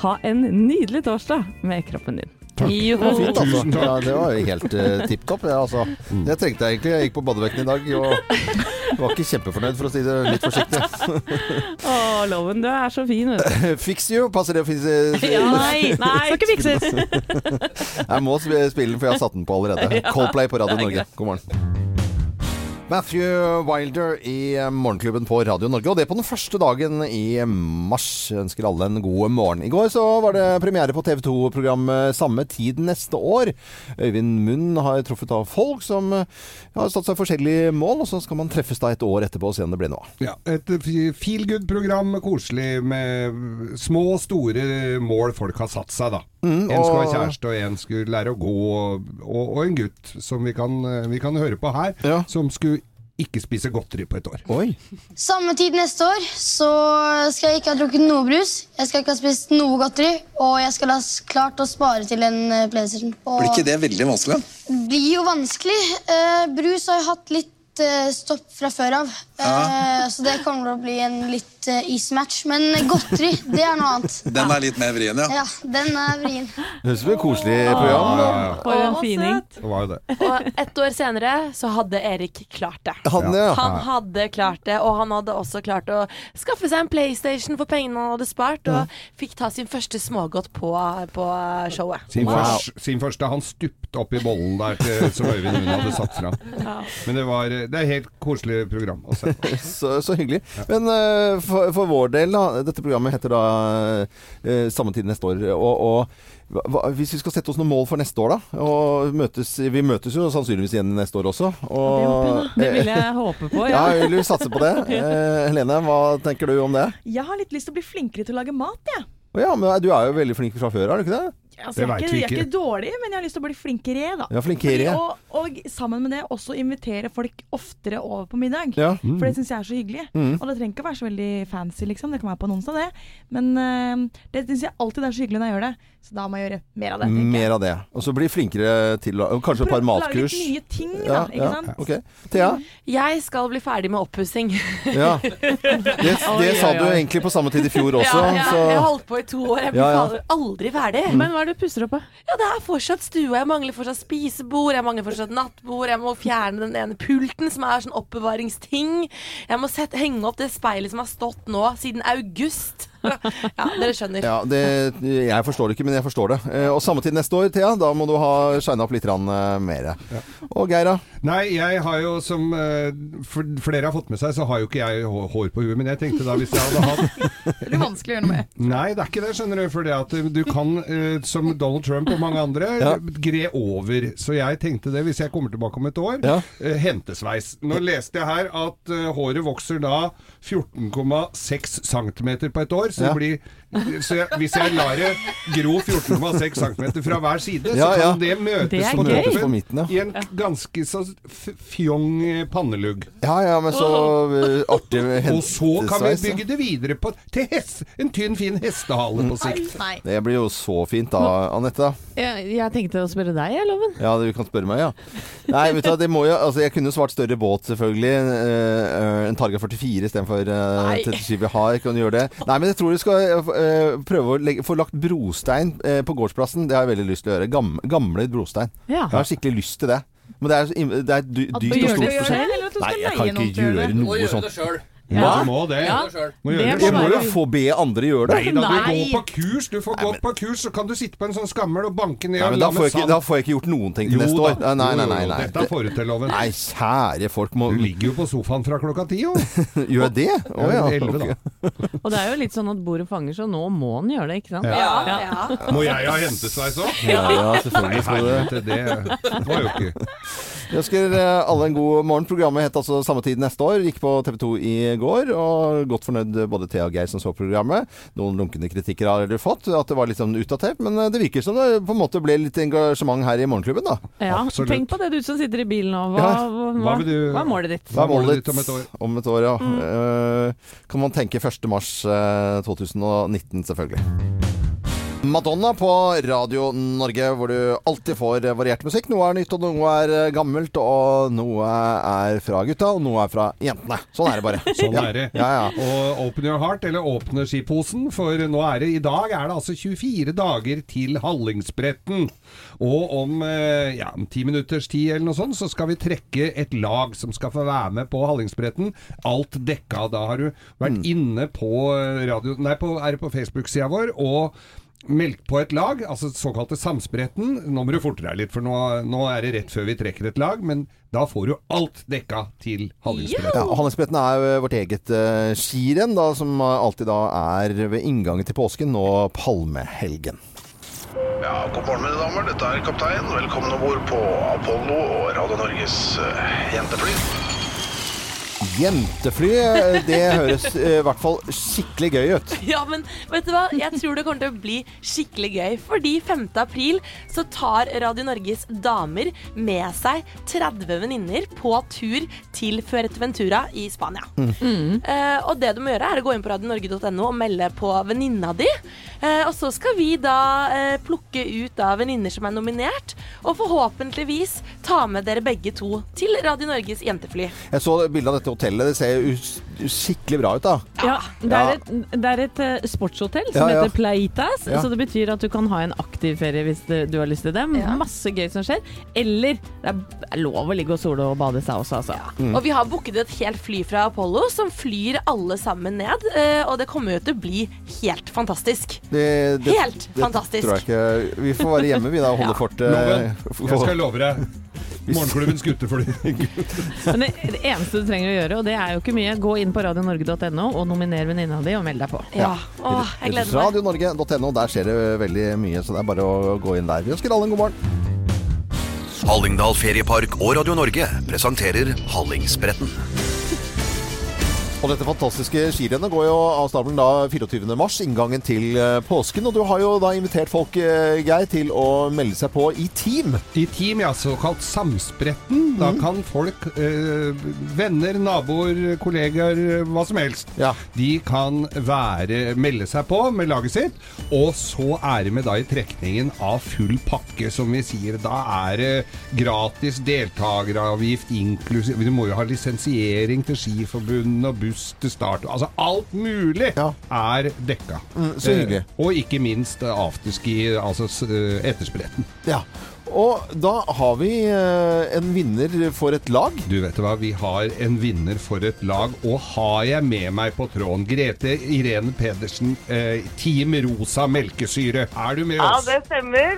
Ha en nydelig torsdag med kroppen din. Det var fint, altså. Tusen takk. Ja, det var jo helt uh, tipp topp. Det, altså. det trengte jeg egentlig. Jeg gikk på badevekten i dag og var ikke kjempefornøyd, for å si det litt forsiktig. [laughs] Å, Loven, du er så fin, vet du. [laughs] Fix you, passer det å finne [laughs] Ja, nei, nei. Skal ikke fikses. Jeg må spille den, for jeg har satt den på allerede. Coldplay på Radio Norge. God morgen. Matthew Wilder i eh, Morgenklubben på Radio Norge. Og det på den første dagen i mars. Jeg ønsker alle en god morgen. I går så var det premiere på TV 2-programmet Samme tid neste år. Øyvind Munn har truffet av folk som eh, har satt seg forskjellige mål, og så skal man treffes da et år etterpå og se om det blir noe. Ja, et feel good-program, koselig med små og store mål folk har satt seg, da. Mm, en skulle ha kjæreste, og en skulle lære å gå, og, og, og en gutt som vi kan, vi kan høre på her, som skulle ikke spise godteri på et år. Oi. Samme tid neste år så skal jeg ikke ha drukket noe brus, jeg skal ikke ha spist noe godteri, og jeg skal ha klart å spare til en eh, PlayStation. Og Blir ikke det veldig vanskelig? det blir jo vanskelig. Uh, brus har jeg hatt litt uh, stopp fra før av, eh, så det kommer til å bli en litt eh, easy match. Men godteri, det er noe annet. [laughs] Den er litt mer vrien, ja. Ja, den er vrien. Høres ut som et koselig program. For en fining. Det var jo det. Og ett år senere så hadde Erik klart det. Han, ja. Han hadde klart det, og han hadde også klart å skaffe seg en PlayStation for pengene han hadde spart, og fikk ta sin første smågodt på, på showet. Sin, først, sin første. Han stupte opp i bollen der som Øyvind Munn hadde satt fra. Men det var det er et helt koselig program å se på. [laughs] Så, så hyggelig. Men eh, for, for vår del, da. Dette programmet heter da eh, Samme tid neste år. Og, og hva, hvis vi skal sette oss noen mål for neste år, da og møtes, Vi møtes jo sannsynligvis igjen neste år også. Og, Det vil jeg håpe på, ja. ja. vil satse på det. [laughs] Eh, Helene, hva tenker du om det? Jeg har litt lyst til å bli flinkere til å lage mat, jeg. Ja. Ja, men Du er jo veldig flink fra før, er du ikke det? Altså, jeg, er ikke, jeg er ikke dårlig, men jeg har lyst til å bli flinkere, da. Ja, flinkere. Og, og sammen med det også invitere folk oftere over på middag. Ja. Mm. For det syns jeg er så hyggelig. Mm. Og det trenger ikke å være så veldig fancy, liksom. Det kan være på en onsdag, det. Men uh, det syns jeg alltid er så hyggelig når jeg gjør det. Så da må jeg gjøre mer av det. Mer av det. Og så bli flinkere til å Kanskje et par matkurs. lage litt nye ting, da, ikke sant? Okay. Thea? Jeg skal bli ferdig med oppussing. [laughs] Ja. Det, det sa du egentlig på samme tid i fjor [laughs] også. Ja, ja, så jeg har holdt på i to år. Jeg blir Ja, ja. aldri ferdig. Men hva er det du pusser opp, på? Ja, det er fortsatt stua. Jeg mangler fortsatt spisebord. Jeg mangler fortsatt nattbord. Jeg må fjerne den ene pulten som er sånn oppbevaringsting. Jeg må sette, henge opp det speilet som har stått nå siden august. [laughs] ja, dere skjønner. Ja, det, jeg forstår det ikke, men jeg forstår det. Eh, Og samme tid neste år, Thea. Da må du ha shina opp litt mer. Ja. Og Geira? Nei, jeg har jo som eh, flere har fått med seg, så har jo ikke jeg hår på huet. Men jeg tenkte da hvis jeg hadde hatt [laughs] Det blir vanskelig å gjøre noe med. Nei, det er ikke det, skjønner du. For det at du kan, eh, som Donald Trump og mange andre, Ja. gre over. Så jeg tenkte det, hvis jeg kommer tilbake om et år, Ja. eh, hentesveis. Nå leste jeg her at eh, håret vokser da 14,6 cm på et år, så Ja. det blir så jeg, hvis jeg lar det gro 14,6 cm fra hver side, så kan ja. det møtes Det på. På midten, ja. i en ganske så fjong eh, pannelugg. Ja, ja, men så uh, artig Og så kan vi bygge det videre på, til hest, en tynn, fin hestehale på sikt. Nei. Det blir jo så fint da, Anette. Jeg, jeg tenkte å spørre deg, jeg, Loven. Ja, du kan spørre meg, ja. Nei, vet du det må jo Altså, jeg kunne svart større båt, selvfølgelig. Uh, en Targa 44 istedenfor uh, Nei. 37 vi har. Kan du gjøre det? Nei, men jeg tror du skal eh, prøve å legge, få lagt brostein eh, på gårdsplassen. Det har jeg veldig lyst til å gjøre. Gam, gamle brostein. Ja. Jeg har skikkelig lyst til det. Men det er, så det er dy- dyrt og gjør det stort selv, prosjekt. eller at du skal Nei, jeg leie kan noen ikke gjøre noe sånt. Ja, du må det. Ja. Må Det gjøre det Jeg må jo få be andre gjøre det. Nei da, du Nei. går på kurs. Du får gå på kurs, så kan du sitte på en sånn skammel og banke ned Nei, og men da, får jeg ikke, da får jeg ikke gjort noen ting til neste da. år. Nei, nei, nei. Nei, nei. Dette får du til, Loven. Nei, kjære folk må Du ligger jo på sofaen fra klokka ti, jo. [laughs] Gjør jeg det? Å ja. Elleve, da. Og det er jo litt sånn at bordet fanger, så nå må han gjøre det, ikke sant? Ja, ja. Må jeg ha hentesveis òg? Ja, ja, Nei, selvfølgelig skal du det. det var jo ikke Jeg ønsker eh, alle en god morgen. Programmet het altså samme tid neste år. Gikk på TV 2 i går, og godt fornøyd både Thea og Geir som så programmet. Noen lunkne kritikker har dere fått, at det var litt sånn utdatert. Men eh, det virker som det på en måte ble litt engasjement her i Morgenklubben, da. Ja, Absolutt. Tenk på det du som sitter i bilen nå. Hva, Ja. hva, Hva du- hva er målet ditt? Hva er målet ditt om et år? Om et år, ja. Eh, kan man tenke 1. mars eh, 2019, selvfølgelig. Madonna på Radio Norge, hvor du alltid får variert musikk. Noe er nytt, og noe er eh, gammelt, og noe er fra gutta, og noe er fra jentene. Sånn er det bare. [laughs] Sånn ja. er det. Ja, ja. Og open your heart, eller åpne skiposen, for nå er det i dag er det altså 24 dager til Hallingsbretten. Og om eh, ja, ti minutters tid eller noe sånt, så skal vi trekke et lag som skal få være med på Hallingsbretten. Alt dekka. Da har du vært inne på eh, radio... Nei, på, er det på Facebook-sida vår. og meldt på et lag, altså såkalte Samspretten. Nå må du forte deg litt, for nå, nå er det rett før vi trekker et lag. Men da får du alt dekka til Hallingsbretten. Ja, Hallingsbretten er jo vårt eget uh, skirenn, da, som alltid da er ved inngangen til påsken og palmehelgen. Ja, god morgen mine damer, dette er kaptein. Velkommen om bord på Apollo og Radio Norges uh, jentefly. Jentefly, eh, det høres eh, i hvert fall skikkelig gøy ut. [laughs] Ja, men vet du hva? Jeg tror det kommer til å bli skikkelig gøy. Fordi 5. april så tar Radio Norges damer med seg 30 venninner på tur til Fuerteventura i Spania. Eh, og det du må gjøre, er å gå inn på radionorge.no og melde på venninna di. Uh, og så skal vi da uh, plukke ut da venninner som er nominert, og forhåpentligvis ta med dere begge to til Radio Norges jentefly. Jeg så bildet av dette hotellet. Det ser skikkelig bra ut, da. Ja, det er Ja. et, det er et eh, sportshotell som Ja, ja. heter Plaitas, Ja. så det betyr at du kan ha en aktiv ferie hvis du har lyst til det. Ja. Masse gøy som skjer. Eller det er lov å ligge og sole og bade seg også, altså. Mm. Og vi har booket et helt fly fra Apollo som flyr alle sammen ned. eh, og det kommer jo til å bli helt fantastisk. Det, det, Helt fantastisk. Tror jeg ikke. Vi får være hjemme, vi da, og holde Ja. fortet. Jeg skal love deg. Morgenklubbens [laughs] guttefly. Men det, det eneste du trenger å gjøre, og det er jo ikke mye, gå inn på radionorge.no og nominer venninna di og meld deg på. Ja. Åh, jeg gleder meg. Radionorge.no, der skjer det veldig mye, så det er bare å gå inn der. Vi ønsker alle en god morgen. Hallingdal Feriepark og Radio Norge presenterer Hallingsbretten. Og dette fantastiske skirennet går jo av stabelen da 24. mars, inngangen til eh, påsken. Og du har jo da invitert folk, eh, Geir, til å melde seg på i team. I team, ja, såkalt samspretten. Da kan folk, eh, venner, naboer, kollegaer, hva som helst, de kan være, melde seg på med laget sitt. Og så er vi da i trekningen av full pakke, som vi sier. Da er det gratis deltakeravgift inklusiv Du må jo ha lisensiering til Skiforbundet og buss til start. Altså alt mulig er dekka. Mm, så hyggelig. Eh, og ikke minst eh, afterski, altså eh, etterspretten. Ja. Og da har vi eh, en vinner for et lag. Du vet hva, vi har en vinner for et lag, og har jeg med meg på tråden Grete Irene Pedersen, eh, Team Rosa Melkesyre. Er du med oss? Ja, det stemmer.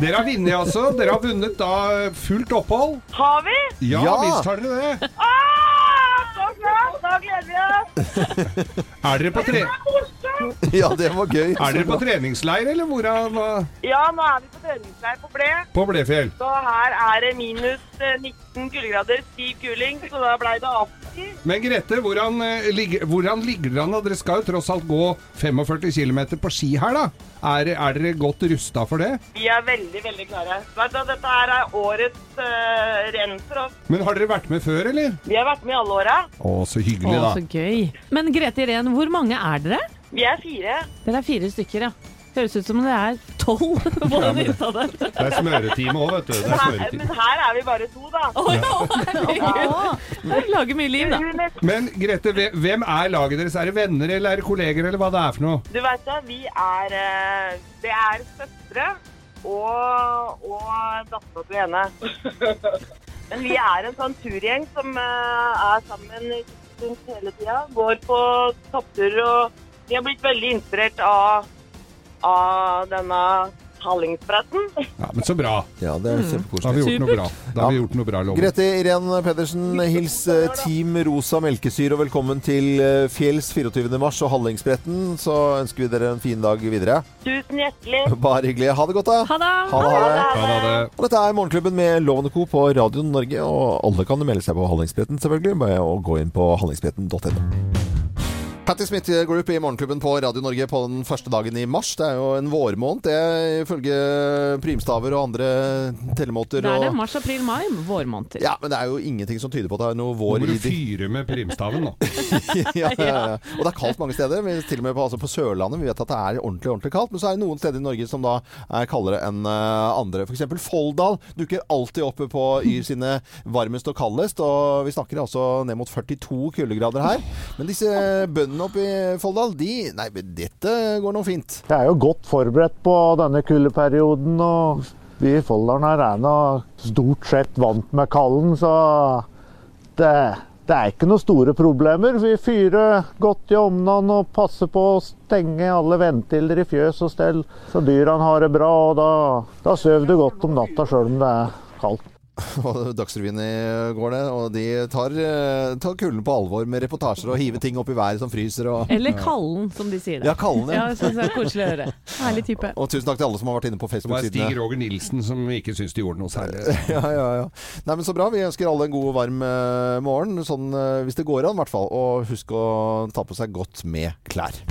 Dere har vunnet, altså. Dere har vunnet da fullt opphold. Har vi? Ja, Ja. visst har dere det. Ah, så klart! Da gleder vi oss. [laughs] Er dere på, tre [laughs] Ja, det var gøy. Er dere på treningsleir, eller hvordan? hva- Ja, nå er vi på treningsleir på Ble. På Blefjell? Så her er det minus eh, 19 kuldegrader, stiv kuling, så da ble det afterski. Men Grete, hvordan, eh, ligger, hvordan ligger dere an? Dere skal jo tross alt gå 45 km på ski her, da. Er, er dere godt rusta for det? Vi er veldig, veldig klare. Vet du, dette her er årets uh, renn for oss. Men har dere vært med før, eller? Vi har vært med i alle åra. Å, så hyggelig, Å, da. så gøy. Men Grete Irén, hvor mange er dere? Vi er fire. Dere er fire stykker, ja. Høres ut som det er tolv på [laughs] Ja, men- Det er smøretime òg, vet du. Det er Men her, men her er vi bare to, da. Dere lager mye liv, da. Men Grete, hvem er laget deres? Er det venner eller er det kolleger, eller hva det er for noe? Du vet da, vi er eh, Det er søstre og, og dattera til ene. Men vi er en sånn turgjeng som eh, er sammen rundt hele tida. Går på toppturer og Vi har blitt veldig inspirert av, av denne Hallingsbretten. Ja, Men så bra. Ja, det er Da har vi gjort noe bra. Da har vi gjort noe bra, Loven. Grete Irén Pedersen, hils eh, Team Rosa Melkesyre og velkommen til eh, fjells 24. mars og Hallingsbretten. Så ønsker vi dere en fin dag videre. Tusen hjertelig. [laughs] Bare hyggelig. Ha det godt, da. Ha det. Ha det, ha det. Ha det. Og dette er Morgenklubben med Loven Co. på Radio Norge, og alle kan melde seg på Hallingsbretten, selvfølgelig. Bare å gå inn på hallingsbretten.no. Patti Smith Group i Morgenklubben på Radio Norge på den første dagen i mars. Det er jo en vårmåned, det, ifølge primstaver og andre tellemåter. Da er det mars, april, mai. Vårmåneder. Ja, men det er jo ingenting som tyder på at det er noe Nå vår må i du fyre med primstaven, nå. [laughs] ja, ja, ja. Og det er kaldt mange steder. Vi- Til og med på, altså på Sørlandet. Vi vet at det er ordentlig ordentlig kaldt. Men så er det noen steder i Norge som da er kaldere enn eh, andre. F.eks. Folldal dukker alltid opp på Yr [laughs] sine varmest og kaldest. Og vi snakker altså ned mot 42 kuldegrader her. Men disse bøndene oppe i Folldal, de Nei, dette går nå fint. Jeg er jo godt forberedt på denne kuldeperioden, og vi i Folldalen her er nå stort sett vant med kalden, så det, det er ikke noen store problemer. Vi fyrer godt i omnene og passer på å stenge alle ventiler i fjøs og stell, så dyrene har det bra. og Da, da sover du godt om natta sjøl om det er kaldt. [laughs] Og Dagsrevyen i går, det. Og de tar, eh, tar kulden på alvor med reportasjer og hiver ting opp i været som fryser. Og, Eller kallen, som de sier det. Ja, kallen, ja. ja. synes det er koselig å høre. Herlig type. Og tusen takk til alle som har vært inne på Facebook Det var Stig Roger Nilsen som ikke syns de gjorde noe særlig. [laughs] Ja, ja, ja. Nei, men Så bra. Vi ønsker alle en god, og varm eh, morgen. Sånn eh, hvis det går an, i hvert fall. Og husk å ta på seg godt med klær.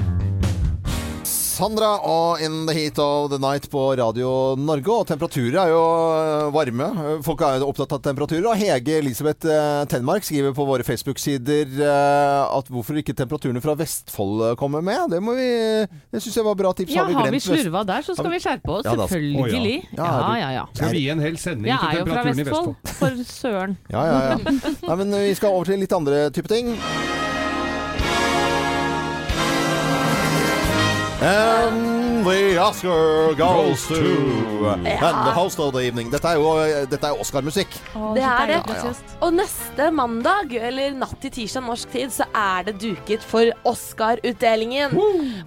Sandra og In the Heat of the Night på Radio Norge. Og temperaturer er jo eh, varme. Folk er jo opptatt av temperaturer. Og Hege Elisabeth eh, Tenmark skriver på våre Facebook-sider eh, at hvorfor ikke temperaturene fra Vestfold kommer med. Det må vi Det syns jeg var bra tips. Ja, har vi glemt vi slurva der, så skal vi skjerpe oss. Ja, da- Selvfølgelig. Å, ja. Ja, Ja, ja. Skal vi gi en hel sending Jeg til er jo fra Vestfold, Vestfold? for søren. Ja, ja, ja. [laughs] Nei, men vi skal over til litt andre type ting. And the Oscar goes to And the host of the evening. Dette er jo dette er Oscar-musikk. Det er det. Ja, ja. Og neste mandag, eller natt til tirsdag norsk tid, så er det duket for Oscar-utdelingen.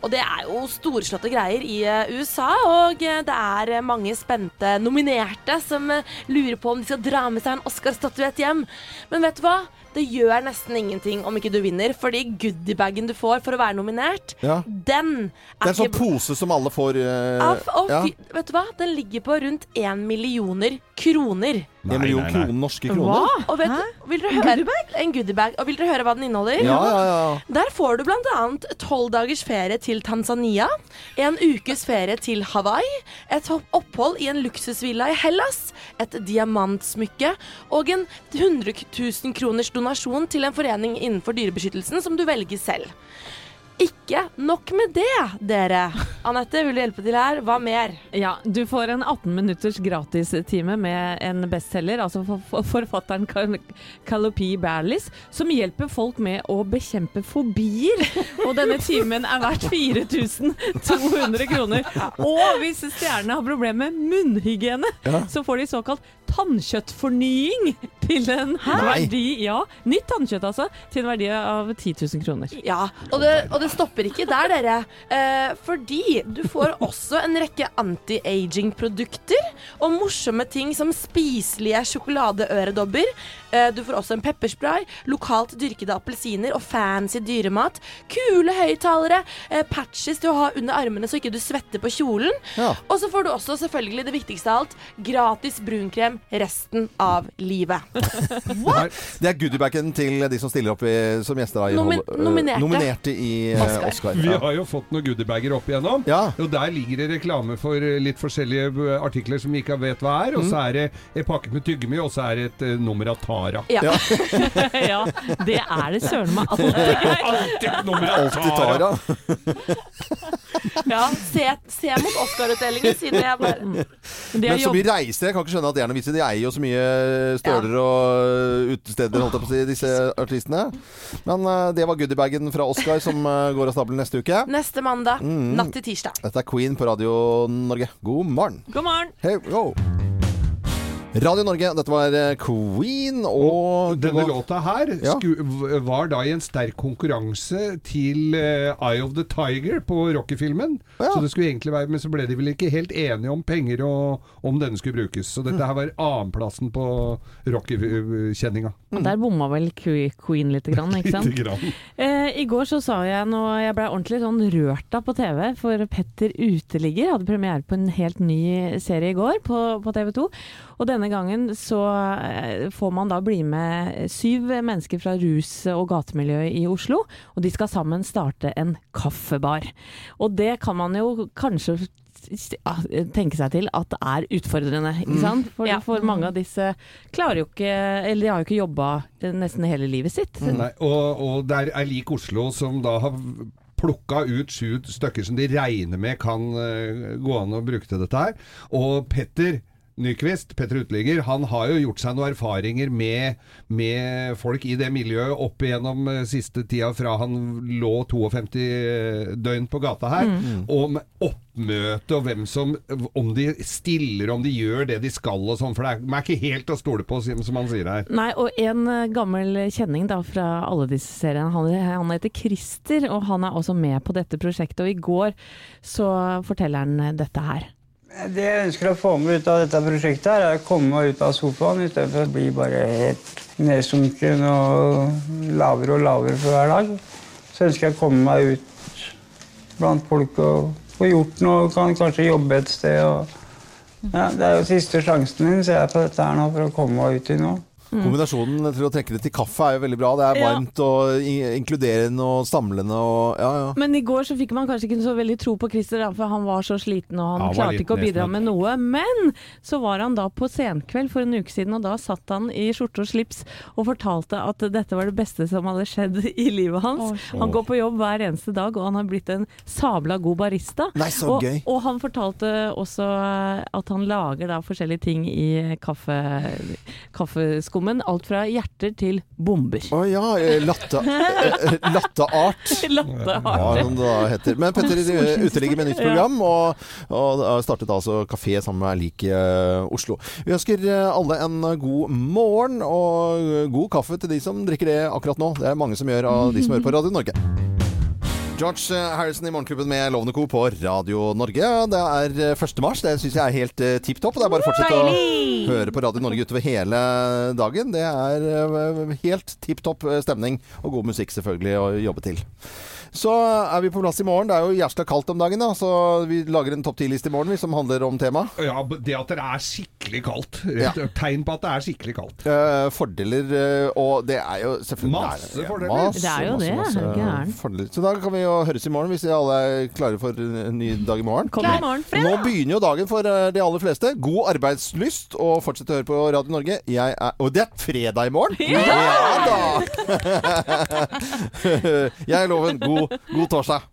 Og det er jo storslåtte greier i eh, USA, og eh, det er eh, mange spente nominerte som eh, lurer på om de skal dra med seg en Oscar-statuett hjem. Men vet du hva? Det gjør nesten ingenting om ikke du vinner, fordi goodiebagen du får for å være nominert, Ja. den Det er er en sånn pose som alle får uh, Av, og ja. vet du hva? Den ligger på rundt én millioner kroner. En million nei, nei. kroner, norske kroner. Og vet, du- vil dere høre, En goodiebag. Og vil dere høre hva den inneholder? Ja, ja, ja. Der får du bl.a. tolv dagers ferie til Tanzania, en ukes ferie til Hawaii, et opphold i en luksusvilla i Hellas, et diamantsmykke og en 100 000 kroners donasjon til en forening innenfor dyrebeskyttelsen som du velger selv. Ikke nok med det, dere. Anette, vil du hjelpe til her? Hva mer? Ja, du får en 18 minutters gratistime med en bestselger, altså for, for, forfatteren Kalopi Berlis, som hjelper folk med å bekjempe fobier. Og denne timen er verdt 4200 kroner. Og hvis stjernene har problemer med munnhygiene, Ja. så får de såkalt tannkjøttfornying [laughs] til en Nei. verdi Ja, nytt tannkjøtt altså, til en verdi av 10 000 kroner. Ja, og det, og det stopper ikke der, dere. Eh, fordi du får også en rekke anti-aging-produkter og morsomme ting som spiselige sjokoladeøredobber. Eh, du får også en pepperspray, lokalt dyrkede appelsiner og fancy dyremat. Kule høyttalere, eh, patches til å ha under armene så ikke du svetter på kjolen. Og så får du også selvfølgelig det viktigste av alt, gratis brunkrem resten av livet. [laughs] Det er goodiebagen til de som stiller opp i, som gjester da, i nominerte. nominerte i eh, Oscar. Oscar. Vi har jo fått noen goodiebager opp igjennom. Og der ligger det reklame for eh, litt forskjellige eh, artikler som vi ikke vet hva er. Og så er det en pakke med tyggegummi, og så er det et nummer av Tara. Ja. [laughs] ja, det er det søren meg alltid. Alltid et nummer av Alltid Tara. [laughs] [laughs] Ja, se, se mot Oscar-utdelingen, siden jeg bare Men så mye reiser, jeg kan ikke skjønne at det er noe vits i. De eier jo så mye støler og utesteder, holdt jeg på å si, disse artistene. Men uh, det var goodiebagen fra Oscar som uh, går av stabelen neste uke. Neste mandag, Mm. natt til tirsdag. Dette er Queen på Radio Norge. God morgen. God morgen. Hei, go. Radio Norge, dette var eh, Queen og Denne låta her Ja. sku, var da i en sterk konkurranse til eh, Eye of the Tiger på rockefilmen. Ja. Så det skulle egentlig være, Men så ble de vel ikke helt enige om penger og om denne skulle brukes. Så dette her var annenplassen på Rocky-kjenninga. Og der bomma vel Queen lite grann, ikke sant? [laughs] Lite grann. Eh, I går så sa jeg noe Jeg ble ordentlig sånn rørt av på TV, for Petter Uteligger hadde premiere på en helt ny serie i går på, på TV 2. Og denne gangen så eh, får man da bli med syv mennesker fra rus- og gatemiljøet i Oslo, og de skal sammen starte en kaffebar. Og det kan man jo kanskje tenke seg til at det er utfordrende, ikke Mm. sant? For, for mange av disse klarer jo ikke Eller de har jo ikke jobba nesten hele livet sitt. Nei, og, og det er lik Oslo som da har plukka ut sju stykker som de regner med kan eh, gå an å bruke til dette her. Og Petter Nyquist, Petter Uteligger, han har jo gjort seg noen erfaringer med, med folk i det miljøet opp igjennom eh, siste tida fra han lå 52 døgn på gata her. Mm. Og med oppmøte og hvem som Om de stiller, om de gjør det de skal og sånn. For det er, er ikke helt å stole på, som som han sier her. Nei, og en eh, gammel kjenning da fra alle disse seriene, han, han heter Christer, og han er også med på dette prosjektet. Og i går så forteller han dette her. Det jeg ønsker å få med ut av dette prosjektet, her, er å komme meg ut av sofaen istedenfor å bli bare helt nedsunken og lavere og lavere for hver dag. Så ønsker jeg å komme meg ut blant folk og få gjort noe, kan kanskje jobbe et sted. Og, ja, det er jo siste sjansen min, ser jeg på dette her nå, for å komme meg ut i noe. Kombinasjonen til å trekke det til kaffe er jo veldig bra. Det er Ja. varmt og inkluderende og samlende og ja, ja. Men i går så fikk man kanskje ikke så veldig tro på Christer, for han var så sliten og han Ja, han klarte ikke å bidra med noe. Men så var han da på senkveld for en uke siden, og da satt han i skjorte og slips og fortalte at dette var det beste som hadde skjedd i livet hans. Han går på jobb hver eneste dag, og han har blitt en sabla god barista. Nei, så og, gøy. og han fortalte også at han lager da forskjellige ting i kaffe, kaffeskummen. Alt fra hjerter til bomber. Å ja, eh, latte, eh, latteart. [laughs] Latteart. Ja, som det heter. Men Petter eh, uteligger med nytt program, og, og startet altså kafé sammen med Lik eh, Oslo. Vi ønsker eh, alle en god morgen og god kaffe til de som drikker det akkurat nå. Det er mange som gjør av de som hører på Radio Norge. George eh, Harrison i Morgenklubben med Lovende Co. på Radio Norge. Det er eh, 1. mars. Det syns jeg er helt uh, tipp topp. Det er bare å fortsette å høre på Radio Norge utover hele dagen. Det er eh, helt tipp topp eh, stemning og god musikk selvfølgelig å jobbe til. Så er vi på plass i morgen. Det er jo jævla kaldt om dagen, da, så vi lager en topp 10-liste i morgen vi, som handler om temaet. Ja, det at det er skikkelig kaldt. Ja. Tegn på at det er skikkelig kaldt. Uh, fordeler, eh, og det er jo selvfølgelig Masse det er- fordeler. masse, Det er jo masse, det, masse gæren? fordeler. Så da kan vi jo høres i morgen, hvis alle er klare for en ny dag i morgen. Kom i morgen. Nå begynner jo dagen for eh, de aller fleste. God arbeidslyst, og fortsett å høre på Radio Norge. Jeg er, og det er fredag i morgen! Ja! da! [laughs] Jeg er Loven. God, god torsdag.